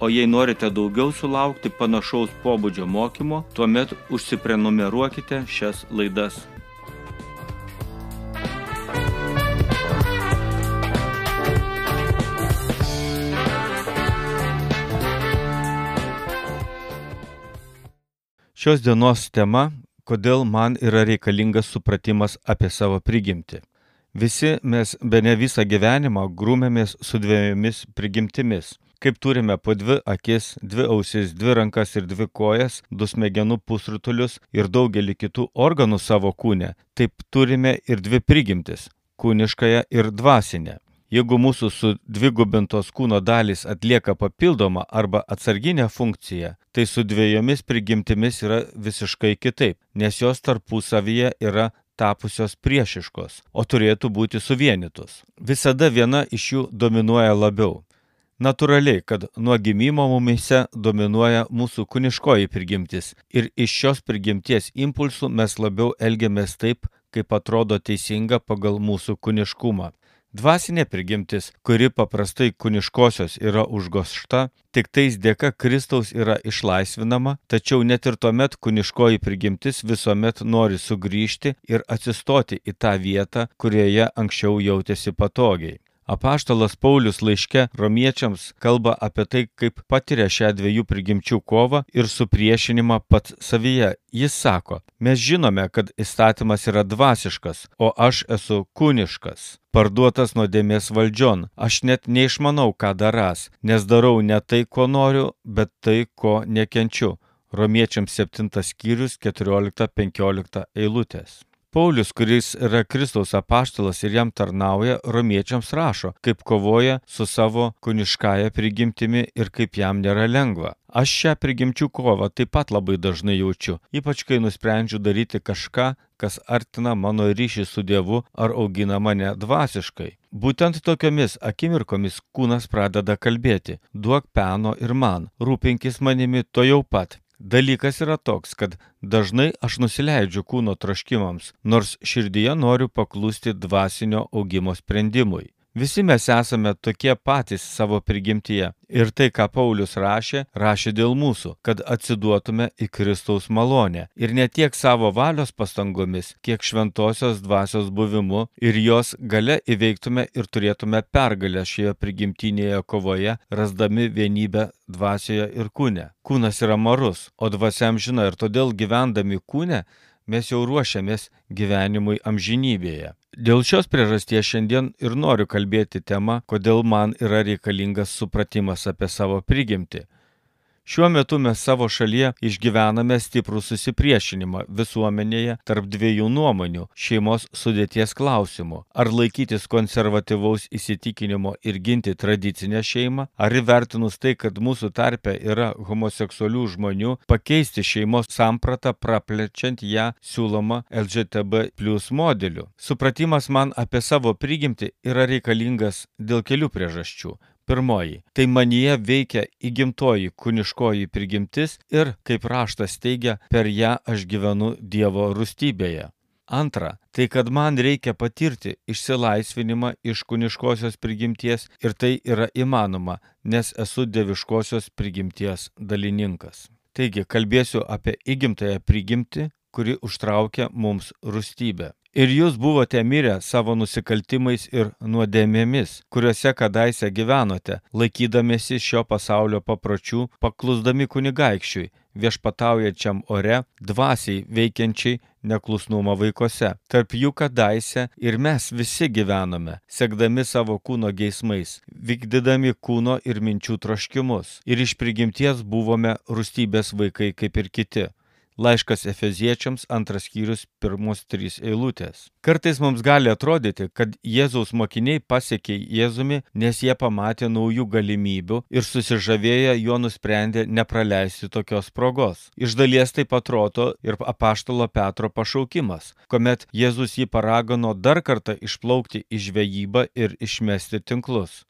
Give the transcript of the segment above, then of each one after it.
O jei norite daugiau sulaukti panašaus pobūdžio mokymo, tuomet užsiprenumeruokite šias laidas. Šios dienos tema - kodėl man yra reikalingas supratimas apie savo prigimtį. Visi mes be ne visą gyvenimą grūmėmės su dviejomis prigimtimis Kaip turime po dvi akis, dvi ausis, dvi rankas ir dvi kojas, du smegenų pusrutulius ir daugelį kitų organų savo kūne, taip turime ir dvi prigimtis - kūniškąją ir dvasinę. Jeigu mūsų sudvigubintos kūno dalys atlieka papildomą arba atsarginę funkciją, tai su dviejomis prigimtimis yra visiškai kitaip, nes jos tarpusavyje yra tapusios priešiškos, o turėtų būti suvienytos. Visada viena iš jų dominuoja labiau. Natūraliai, kad nuo gimimo mumise dominuoja mūsų kūniškoji prigimtis ir iš šios prigimties impulsų mes labiau elgiamės taip, kaip atrodo teisinga pagal mūsų kūniškumą. Dvasinė prigimtis, kuri paprastai kūniškosios yra užgošta, tik tais dėka Kristaus yra išlaisvinama, tačiau net ir tuomet kūniškoji prigimtis visuomet nori sugrįžti ir atsistoti į tą vietą, kurioje anksčiau jautėsi patogiai. Apaštalas Paulius laiške romiečiams kalba apie tai, kaip patiria šią dviejų prigimčių kovą ir supriešinimą pats savyje. Jis sako, mes žinome, kad įstatymas yra dvasiškas, o aš esu kūniškas, parduotas nuodėmės valdžion. Aš net neišmanau, ką daras, nes darau ne tai, ko noriu, bet tai, ko nekenčiu. Romiečiams 7 skyrius 14-15 eilutės. Paulius, kuris yra Kristaus apaštalas ir jam tarnauja, romiečiams rašo, kaip kovoja su savo kuniškąją prigimtimi ir kaip jam nėra lengva. Aš šią prigimčių kovą taip pat labai dažnai jaučiu, ypač kai nusprendžiu daryti kažką, kas artina mano ryšį su Dievu ar augina mane dvasiškai. Būtent tokiomis akimirkomis kūnas pradeda kalbėti - duok peno ir man, rūpinkis manimi to jau pat, Dalykas yra toks, kad dažnai aš nusileidžiu kūno troškimams, nors širdyje noriu paklusti dvasinio augimo sprendimui. Visi mes esame tokie patys savo prigimtyje. Ir tai, ką Paulius rašė, rašė dėl mūsų, kad atsiduotume į Kristaus malonę. Ir ne tiek savo valios pastangomis, kiek šventosios dvasios buvimu ir jos gale įveiktume ir turėtume pergalę šioje prigimtinėje kovoje, rasdami vienybę dvasioje ir kūne. Kūnas yra marus, o dvasiam žino ir todėl gyvendami kūne mes jau ruošiamės gyvenimui amžinybėje. Dėl šios priežasties šiandien ir noriu kalbėti temą, kodėl man yra reikalingas supratimas apie savo prigimtį. Šiuo metu mes savo šalyje išgyvename stiprų susipriešinimą visuomenėje tarp dviejų nuomonių - šeimos sudėties klausimų. Ar laikytis konservatyvaus įsitikinimo ir ginti tradicinę šeimą, ar įvertinus tai, kad mūsų tarpe yra homoseksualių žmonių, pakeisti šeimos sampratą praplečiant ją siūloma LGTB plus modeliu. Supratimas man apie savo prigimtį yra reikalingas dėl kelių priežasčių. Pirmoji - tai manyje veikia įgimtoji kūniškoji prigimtis ir, kaip raštas teigia, per ją aš gyvenu Dievo rūstybėje. Antra - tai kad man reikia patirti išsilaisvinimą iš kūniškosios prigimties ir tai yra įmanoma, nes esu dieviškosios prigimties dalininkas. Taigi kalbėsiu apie įgimtąją prigimtį, kuri užtraukia mums rūstybę. Ir jūs buvote mirę savo nusikaltimais ir nuodėmėmis, kuriuose kadaise gyvenote, laikydamėsi šio pasaulio papročių, paklusdami kunigaikščiui, viešpataujančiam ore, dvasiai veikiančiai neklusnumą vaikuose. Tarp jų kadaise ir mes visi gyvename, sekdami savo kūno geismais, vykdydami kūno ir minčių troškimus. Ir iš prigimties buvome rūstybės vaikai kaip ir kiti. Laiškas Efeziečiams antras skyrius pirmus trys eilutės. Kartais mums gali atrodyti, kad Jėzaus mokiniai pasiekė Jėzumi, nes jie pamatė naujų galimybių ir susižavėję juo nusprendė nepraleisti tokios progos. Iš dalies tai atrodo ir apaštalo Petro pašaukimas, kuomet Jėzus jį paragino dar kartą išplaukti į žvejybą ir išmesti tinklus.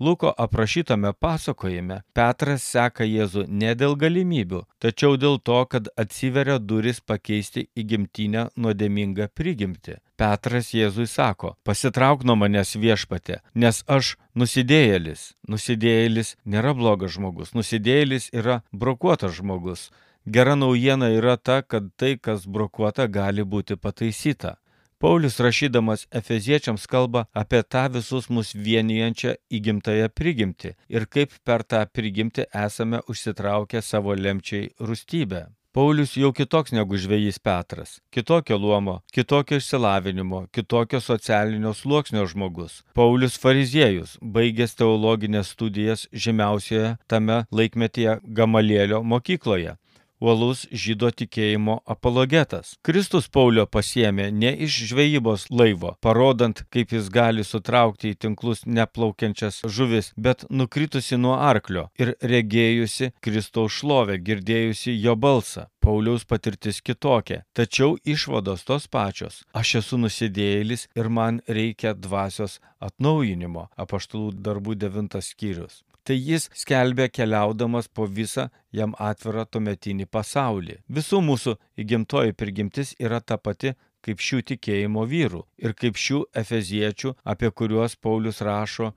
Luko aprašytame pasakojime Petras seka Jėzų ne dėl galimybių, tačiau dėl to, kad atsiveria duris pakeisti įgimtinę nuodėmingą prigimtį. Petras Jėzui sako, pasitrauk nuo manęs viešpatė, nes aš nusidėjėlis. Nusidėjėlis nėra blogas žmogus, nusidėjėlis yra brokuotas žmogus. Gera naujiena yra ta, kad tai, kas brokuota, gali būti pataisyta. Paulius rašydamas Efeziečiams kalba apie tą visus mus vienijančią įgimtąją prigimtį ir kaip per tą prigimtį esame užsitraukę savo lemčiai rūstybę. Paulius jau kitoks negu žvėjys Petras. Kitokio luomo, kitokio išsilavinimo, kitokio socialinio sluoksnio žmogus. Paulius fariziejus, baigęs teologinės studijas žymiausioje tame laikmetyje Gamalėlio mokykloje uolus žydo tikėjimo apologetas. Kristus Paulio pasiemė ne iš žvejybos laivo, parodant, kaip jis gali sutraukti į tinklus neplaukiančias žuvis, bet nukritusi nuo arklio ir regėjusi Kristaus šlovę, girdėjusi jo balsą. Pauliaus patirtis kitokia, tačiau išvados tos pačios. Aš esu nusidėjėlis ir man reikia dvasios atnaujinimo. Apaštalų darbų devintas skyrius tai jis skelbė keliaudamas po visą jam atvirą tuometinį pasaulį. Visų mūsų įgimtoji prigimtis yra ta pati kaip šių tikėjimo vyrų ir kaip šių efeziečių, apie kuriuos Paulius rašo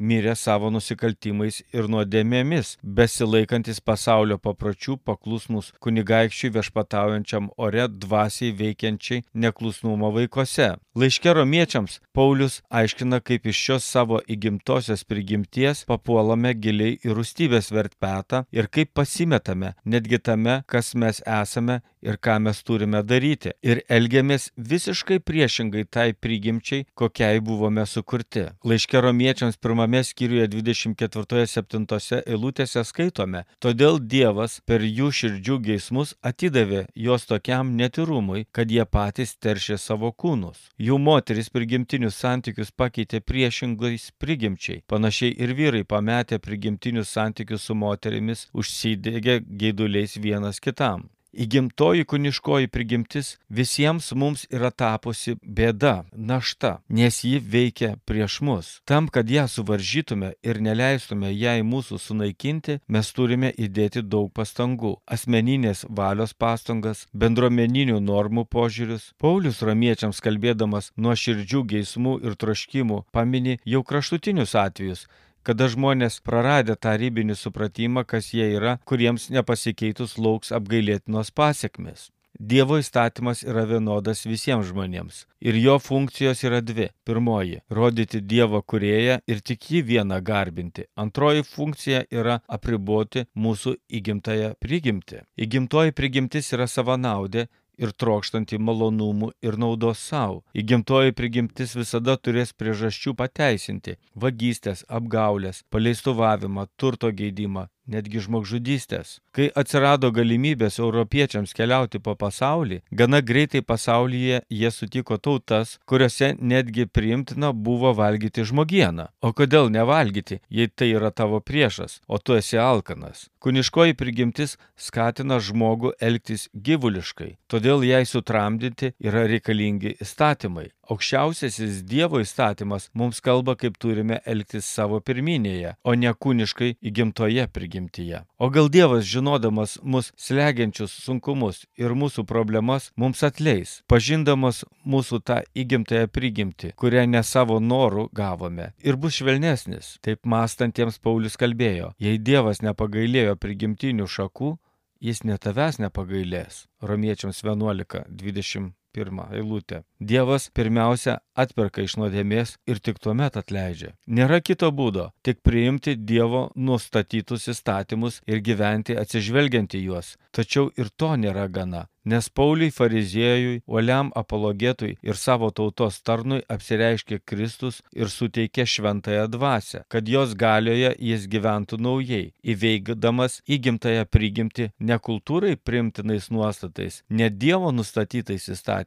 mirė savo nusikaltimais ir nuodėmėmis, besilaikantis pasaulio papročių paklusnus kunigaikščiui viešpataujančiam ore dvasiai veikiančiai neklusnumo vaikose. Laiške romiečiams Paulius aiškina, kaip iš šios savo įgimtosios prigimties papuolame giliai į rūstybės vertpetą ir kaip pasimetame netgi tame, kas mes esame ir ką mes turime daryti. Ir elgiamės visiškai priešingai tai prigimčiai, kokiai buvome sukurti. Laiške romiečiams pirmame skyriuje 24-7 eilutėse skaitome, todėl Dievas per jų širdžių geismus atidavė juos tokiam netirumui, kad jie patys teršė savo kūnus. Jų moteris prigimtinius santykius pakeitė priešingais prigimčiai. Panašiai ir vyrai pametė prigimtinius santykius su moterimis, užsidegė geiduliais vienas kitam. Įgimtoji kuniškoji prigimtis visiems mums yra tapusi bėda, našta, nes ji veikia prieš mus. Tam, kad ją suvaržytume ir neleistume jai mūsų sunaikinti, mes turime įdėti daug pastangų - asmeninės valios pastangas, bendruomeninių normų požiūrius. Paulius romiečiams kalbėdamas nuo širdžių geismų ir troškimų pamini jau kraštutinius atvejus kada žmonės praradę tą ribinį supratimą, kas jie yra, kuriems nepasikeitus lauks apgailėtinos pasiekmes. Dievo įstatymas yra vienodas visiems žmonėms. Ir jo funkcijos yra dvi. Pirmoji - rodyti Dievo kurėją ir tik jį vieną garbinti. Antroji funkcija yra apriboti mūsų įgimtąją prigimtį. Įgimtoji prigimtis yra savanaudė ir trokštanti malonumų ir naudos savo. Įgimtoji prigimtis visada turės priežasčių pateisinti - vagystės, apgaulės, paleistuvavimą, turto geidimą, netgi žmogžudystės. Kai atsirado galimybės europiečiams keliauti po pasaulį, gana greitai pasaulyje jie sutiko tautas, kuriuose netgi priimtina buvo valgyti žmogieną. O kodėl nevalgyti, jei tai yra tavo priešas, o tu esi alkanas? Kuniškoji prigimtis skatina žmogų elgtis gyvuliškai, todėl jai sutramdyti yra reikalingi įstatymai. Aukščiausiasis Dievo įstatymas mums kalba, kaip turime elgtis savo pirminėje, o ne kūniškai įgimtoje prigimtyje. O gal Dievas, žinodamas mus slegiančius sunkumus ir mūsų problemas, mums atleis, pažindamas mūsų tą įgimtąją prigimtį, kurią ne savo norų gavome, ir bus švelnesnis. Taip mąstantiems Paulius kalbėjo, jei Dievas nepagailėjo prigimtinių šakų, jis ne tavęs nepagailės. Romiečiams 11, 20 pirmą eilutę. Dievas pirmiausia atperka iš nuodėmės ir tik tuomet atleidžia. Nėra kito būdo, tik priimti Dievo nustatytus įstatymus ir gyventi atsižvelgiant į juos. Tačiau ir to nėra gana. Nes Pauliui fariziejui, uoliam apologetui ir savo tautos tarnui apsireiškė Kristus ir suteikė šventąją dvasę, kad jos galioje jis gyventų naujai, įveikdamas įgimtąją prigimti ne kultūrai primtinais nuostatais, ne Dievo nustatytais įstatymais,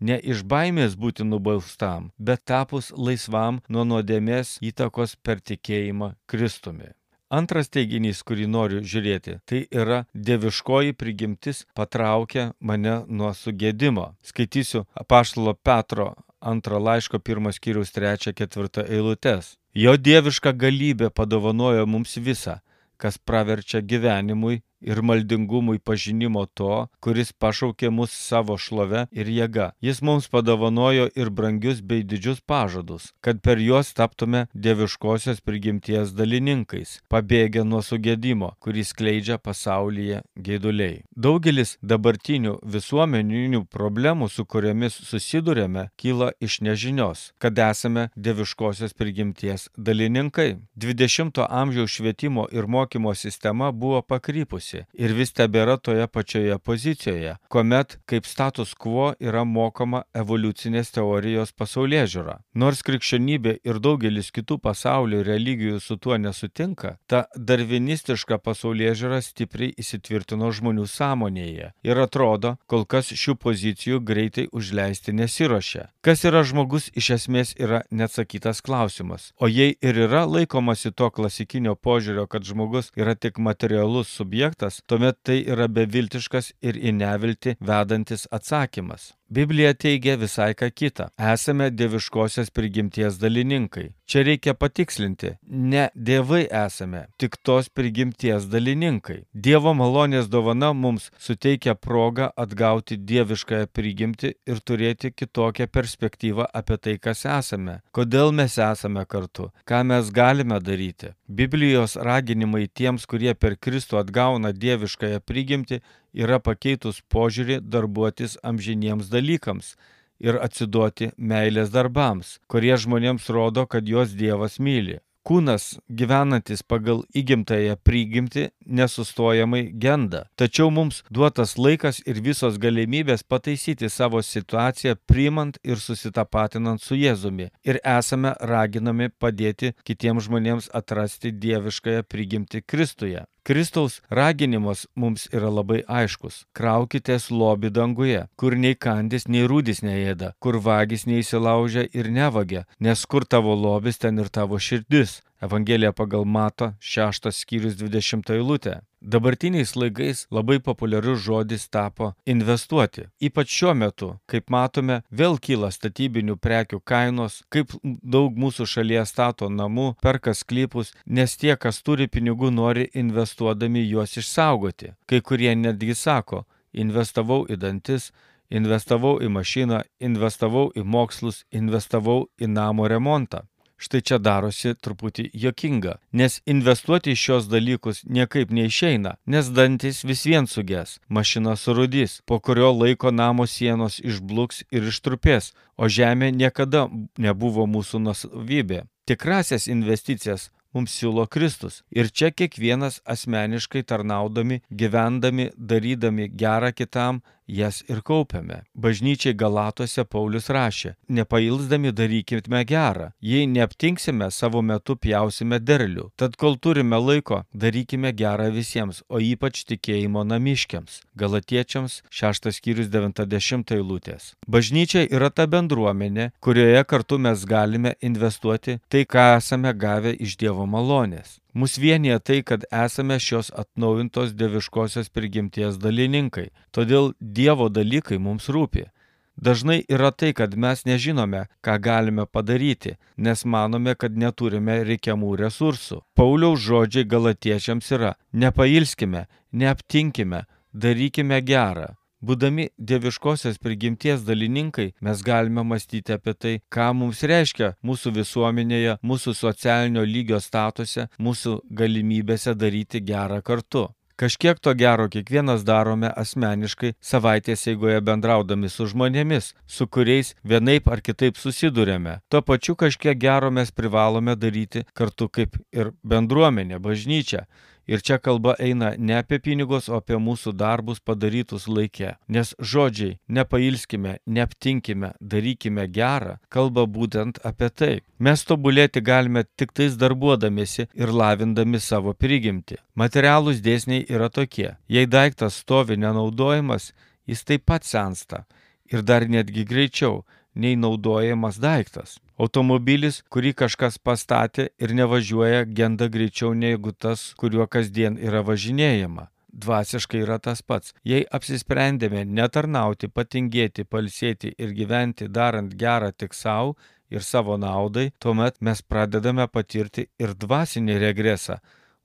ne iš baimės būti nubaustam, bet tapus laisvam nuo nuodėmės įtakos per tikėjimą Kristumi. Antras teiginys, kurį noriu žiūrėti, tai yra dieviškoji prigimtis patraukia mane nuo sugėdimo. Skaitysiu apaštalo Petro antro laiško pirmas skyrius trečią ketvirtą eilutes. Jo dieviška galybė padovanojo mums visą, kas praverčia gyvenimui ir maldingumui pažinimo to, kuris pašaukė mus savo šlove ir jėga. Jis mums padovanojo ir brangius bei didžius pažadus, kad per juos taptume dieviškosios prigimties dalininkais, pabėgę nuo sugėdimo, kurį skleidžia pasaulyje gėduliai. Daugelis dabartinių visuomeninių problemų, su kuriomis susidurėme, kyla iš nežinios, kad esame dieviškosios prigimties dalininkai. 20-ojo amžiaus švietimo ir mokymo sistema buvo pakrypusi keičiasi ir vis tebėra toje pačioje pozicijoje, kuomet kaip status quo yra mokoma evoliucinės teorijos pasaulyje žiūra. Nors krikščionybė ir daugelis kitų pasaulio religijų su tuo nesutinka, ta darvinistiška pasaulyje žiūra stipriai įsitvirtino žmonių sąmonėje ir atrodo, kol kas šių pozicijų greitai užleisti nesiuošia. Kas yra žmogus iš esmės yra neatsakytas klausimas. O jei ir yra laikomasi to klasikinio požiūrio, kad žmogus yra tik materialus subjektas, faktas, tuomet tai yra beviltiškas ir į nevilti vedantis atsakymas. Biblija teigia visai ką kitą. Esame dieviškosios prigimties dalininkai. Čia reikia patikslinti, ne dievai esame, tik tos prigimties dalininkai. Dievo malonės dovana mums suteikia progą atgauti dieviškąją prigimtį ir turėti kitokią perspektyvą apie tai, kas esame, kodėl mes esame kartu, ką mes galime daryti. Biblijos raginimai tiems, kurie per Kristų atgauna dieviškąją prigimtį, yra pakeitus požiūrį darbuotis amžiniems dalykams ir atsiduoti meilės darbams, kurie žmonėms rodo, kad juos Dievas myli. Kūnas, gyvenantis pagal įgimtąją prigimtį, nesustojamai genda. Tačiau mums duotas laikas ir visos galimybės pataisyti savo situaciją, priimant ir susitapatinant su Jėzumi. Ir esame raginami padėti kitiems žmonėms atrasti dieviškąją prigimtį Kristuje. Kristaus raginimas mums yra labai aiškus. Kraukitės lobį danguje, kur nei kandis, nei rūdis neėda, kur vagis neįsilaužia ir nevagia, nes kur tavo lobis, ten ir tavo širdis. Evangelija pagal Mato 6 skyrius 20 eilutė. Dabartiniais laikais labai populiarus žodis tapo investuoti. Ypač šiuo metu, kaip matome, vėl kyla statybinių prekių kainos, kaip daug mūsų šalyje stato namų, perka sklypus, nes tie, kas turi pinigų, nori investuodami juos išsaugoti. Kai kurie netgi sako, investavau į dantis, investavau į mašiną, investavau į mokslus, investavau į namo remontą štai čia darosi truputį jokinga, nes investuoti į šios dalykus niekaip neišeina, nes dantis vis vien suges, mašina surudys, po kurio laiko namo sienos išbluks ir ištrupės, o žemė niekada nebuvo mūsų nusavybė. Tikrasias investicijas mums siūlo Kristus. Ir čia kiekvienas asmeniškai tarnaudami, gyvendami, darydami gerą kitam, jas ir kaupiame. Bažnyčiai Galatuose Paulius rašė, nepailsdami darykime gerą, jei neaptinksime, savo metu pjausime derlių. Tad kol turime laiko, darykime gerą visiems, o ypač tikėjimo namiškiams. Galatiečiams 6 skyrius 90 eilutės. Bažnyčia yra ta bendruomenė, kurioje kartu mes galime investuoti tai, ką esame gavę iš Dievo malonės. Mus vienyje tai, kad esame šios atnaujintos dieviškosios prigimties dalininkai, todėl Dievo dalykai mums rūpi. Dažnai yra tai, kad mes nežinome, ką galime padaryti, nes manome, kad neturime reikiamų resursų. Pauliaus žodžiai galatiečiams yra - nepailskime, neaptinkime, darykime gerą. Būdami dieviškosios prigimties dalininkai, mes galime mąstyti apie tai, ką mums reiškia mūsų visuomenėje, mūsų socialinio lygio statuse, mūsų galimybėse daryti gerą kartu. Kažkiek to gero kiekvienas darome asmeniškai savaitės eigoje bendraudami su žmonėmis, su kuriais vienaip ar kitaip susidurėme. Tuo pačiu kažkiek gero mes privalome daryti kartu kaip ir bendruomenė, bažnyčia. Ir čia kalba eina ne apie pinigus, o apie mūsų darbus padarytus laikė. Nes žodžiai nepailskime, neaptinkime, darykime gerą, kalba būtent apie tai. Mes tobulėti galime tik tais darbuodamėsi ir lavindami savo prigimti. Materialūs dėsniai yra tokie. Jei daiktas stovi nenaudojimas, jis taip pat sensta. Ir dar netgi greičiau nei naudojamas daiktas. Automobilis, kurį kažkas pastatė ir nevažiuoja, genda greičiau negu tas, kuriuo kasdien yra važinėjama. Dvasiškai yra tas pats. Jei apsisprendėme netarnauti, patingėti, palsėti ir gyventi darant gerą tik savo ir savo naudai, tuomet mes pradedame patirti ir dvasinį regresą.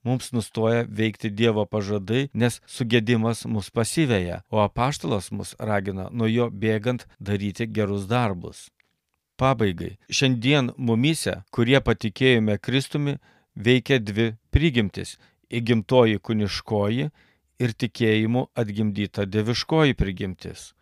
Mums nustoja veikti Dievo pažadai, nes sugėdimas mus pasiveja, o apaštalas mus ragina nuo jo bėgant daryti gerus darbus. Pabaigai. Šiandien mumise, kurie patikėjome Kristumi, veikia dvi prigimtis - įgimtoji kuniškoji ir tikėjimu atgimdyta deviškoji prigimtis.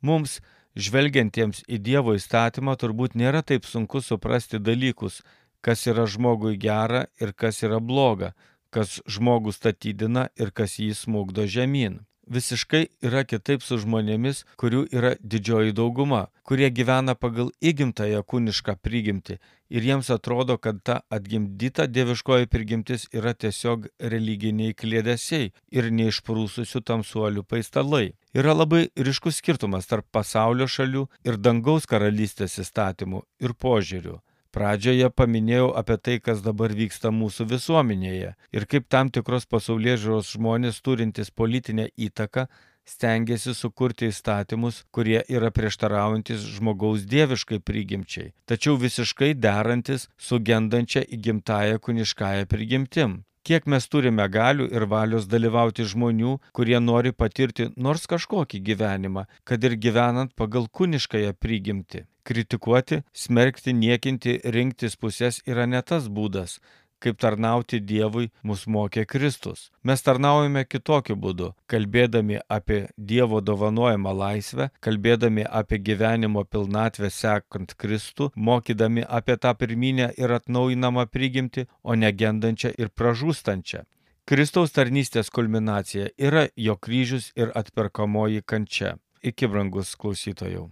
Mums, žvelgiantiems į Dievo įstatymą, turbūt nėra taip sunku suprasti dalykus, kas yra žmogui gera ir kas yra bloga, kas žmogų statydina ir kas jį smūgdo žemyn visiškai yra kitaip su žmonėmis, kurių yra didžioji dauguma, kurie gyvena pagal įgimtąją kūnišką prigimtį ir jiems atrodo, kad ta atgimdyta dieviškoji prigimtis yra tiesiog religiniai klėdesiai ir neišprūsusių tamsuolių paistalai. Yra labai ryškus skirtumas tarp pasaulio šalių ir dangaus karalystės įstatymų ir požiūrių. Pradžioje paminėjau apie tai, kas dabar vyksta mūsų visuomenėje ir kaip tam tikros pasaulyje žiūros žmonės turintys politinę įtaką stengiasi sukurti įstatymus, kurie yra prieštaraujantis žmogaus dieviškai prigimčiai, tačiau visiškai derantis su gendančia įgimtaja kuniškąja prigimtim. Kiek mes turime galių ir valios dalyvauti žmonių, kurie nori patirti nors kažkokį gyvenimą, kad ir gyvenant pagal kūniškąją prigimtį. Kritikuoti, smerkti, niekinti, rinktis pusės yra ne tas būdas, kaip tarnauti Dievui mus mokė Kristus. Mes tarnaujame kitokiu būdu, kalbėdami apie Dievo dovanojamą laisvę, kalbėdami apie gyvenimo pilnatvę sekant Kristų, mokydami apie tą pirminę ir atnaujinamą prigimtį, o negendančią ir pražūstančią. Kristaus tarnystės kulminacija yra jo kryžius ir atperkamoji kančia. Iki brangus klausytojų.